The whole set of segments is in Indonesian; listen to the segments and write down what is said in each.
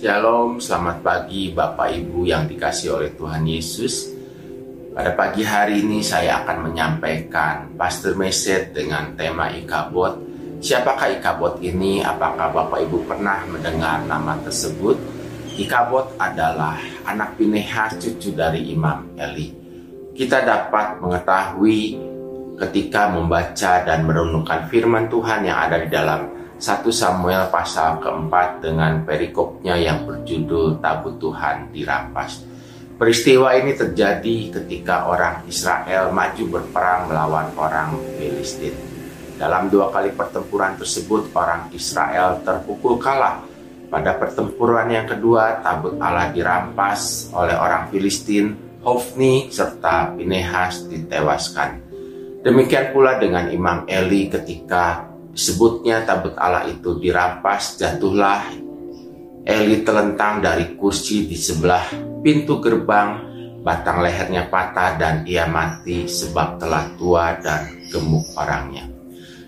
Shalom, selamat pagi Bapak Ibu yang dikasih oleh Tuhan Yesus. Pada pagi hari ini saya akan menyampaikan pastor message dengan tema Ikabot. Siapakah Ikabot ini? Apakah Bapak Ibu pernah mendengar nama tersebut? Ikabot adalah anak Pinehas cucu dari Imam Eli. Kita dapat mengetahui ketika membaca dan merenungkan firman Tuhan yang ada di dalam 1 Samuel pasal keempat dengan perikopnya yang berjudul Tabut Tuhan dirampas. Peristiwa ini terjadi ketika orang Israel maju berperang melawan orang Filistin. Dalam dua kali pertempuran tersebut, orang Israel terpukul kalah. Pada pertempuran yang kedua, tabut Allah dirampas oleh orang Filistin, Hofni serta Pinehas ditewaskan. Demikian pula dengan Imam Eli ketika disebutnya tabut Allah itu dirampas, jatuhlah Eli telentang dari kursi di sebelah pintu gerbang, batang lehernya patah dan ia mati sebab telah tua dan gemuk orangnya.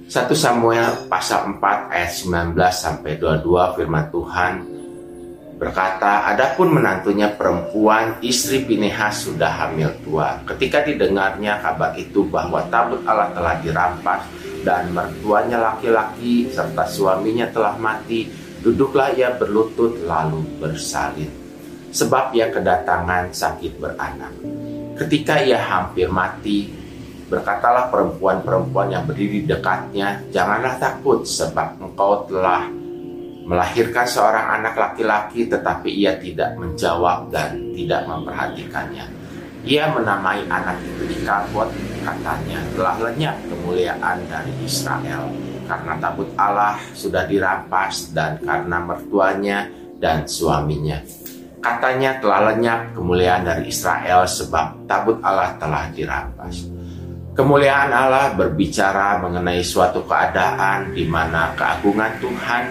1 Samuel pasal 4 ayat 19 sampai 22 firman Tuhan berkata, Adapun menantunya perempuan, istri Pinehas sudah hamil tua. Ketika didengarnya kabar itu bahwa tabut Allah telah dirampas, dan mertuanya laki-laki serta suaminya telah mati, duduklah ia berlutut lalu bersalin. Sebab ia kedatangan sakit beranak. Ketika ia hampir mati, berkatalah perempuan-perempuan yang berdiri dekatnya, janganlah takut sebab engkau telah melahirkan seorang anak laki-laki tetapi ia tidak menjawab dan tidak memperhatikannya. Ia menamai anak itu Ikabot katanya telah lenyap kemuliaan dari Israel karena tabut Allah sudah dirampas dan karena mertuanya dan suaminya. Katanya telah lenyap kemuliaan dari Israel sebab tabut Allah telah dirampas. Kemuliaan Allah berbicara mengenai suatu keadaan di mana keagungan Tuhan,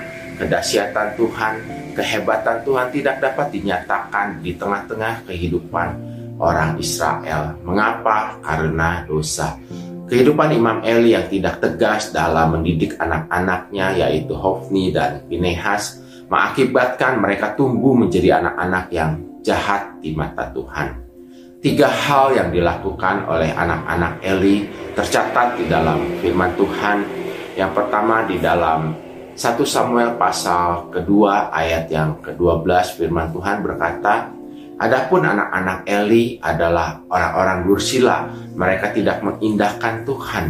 kedahsyatan Tuhan, kehebatan Tuhan tidak dapat dinyatakan di tengah-tengah kehidupan orang Israel. Mengapa? Karena dosa. Kehidupan Imam Eli yang tidak tegas dalam mendidik anak-anaknya yaitu Hofni dan Pinehas mengakibatkan mereka tumbuh menjadi anak-anak yang jahat di mata Tuhan. Tiga hal yang dilakukan oleh anak-anak Eli tercatat di dalam firman Tuhan. Yang pertama di dalam 1 Samuel pasal kedua ayat yang ke-12 firman Tuhan berkata, Adapun anak-anak Eli adalah orang-orang dursila. Mereka tidak mengindahkan Tuhan.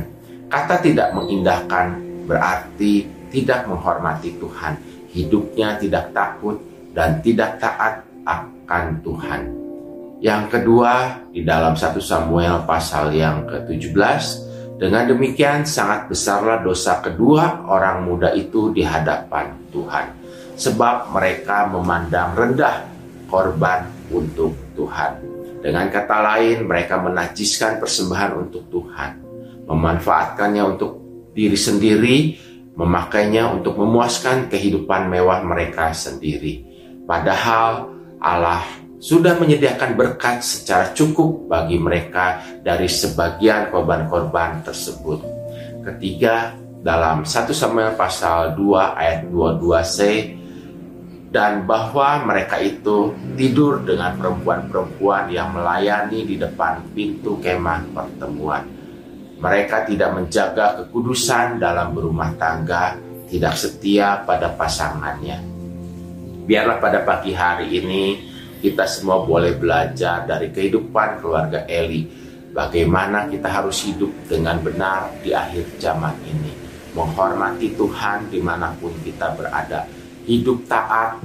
Kata tidak mengindahkan berarti tidak menghormati Tuhan. Hidupnya tidak takut dan tidak taat akan Tuhan. Yang kedua, di dalam 1 Samuel pasal yang ke-17, dengan demikian sangat besarlah dosa kedua orang muda itu di hadapan Tuhan. Sebab mereka memandang rendah korban untuk Tuhan. Dengan kata lain, mereka menajiskan persembahan untuk Tuhan, memanfaatkannya untuk diri sendiri, memakainya untuk memuaskan kehidupan mewah mereka sendiri. Padahal Allah sudah menyediakan berkat secara cukup bagi mereka dari sebagian korban-korban tersebut. Ketiga, dalam 1 Samuel pasal 2 ayat 22c dan bahwa mereka itu tidur dengan perempuan-perempuan yang melayani di depan pintu kemah pertemuan. Mereka tidak menjaga kekudusan dalam berumah tangga, tidak setia pada pasangannya. Biarlah pada pagi hari ini kita semua boleh belajar dari kehidupan keluarga Eli, bagaimana kita harus hidup dengan benar di akhir zaman ini, menghormati Tuhan di mana pun kita berada hidup taat,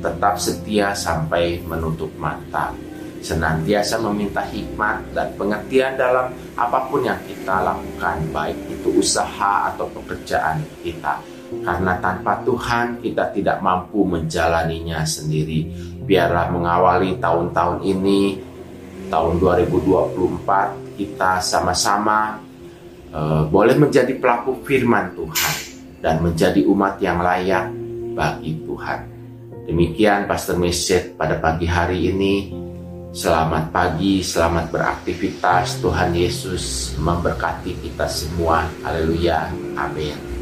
tetap setia sampai menutup mata. Senantiasa meminta hikmat dan pengertian dalam apa pun yang kita lakukan, baik itu usaha atau pekerjaan kita. Karena tanpa Tuhan kita tidak mampu menjalaninya sendiri. Biarlah mengawali tahun-tahun ini, tahun 2024, kita sama-sama uh, boleh menjadi pelaku firman Tuhan dan menjadi umat yang layak bagi Tuhan. Demikian Pastor Meset pada pagi hari ini. Selamat pagi, selamat beraktivitas. Tuhan Yesus memberkati kita semua. Haleluya. Amin.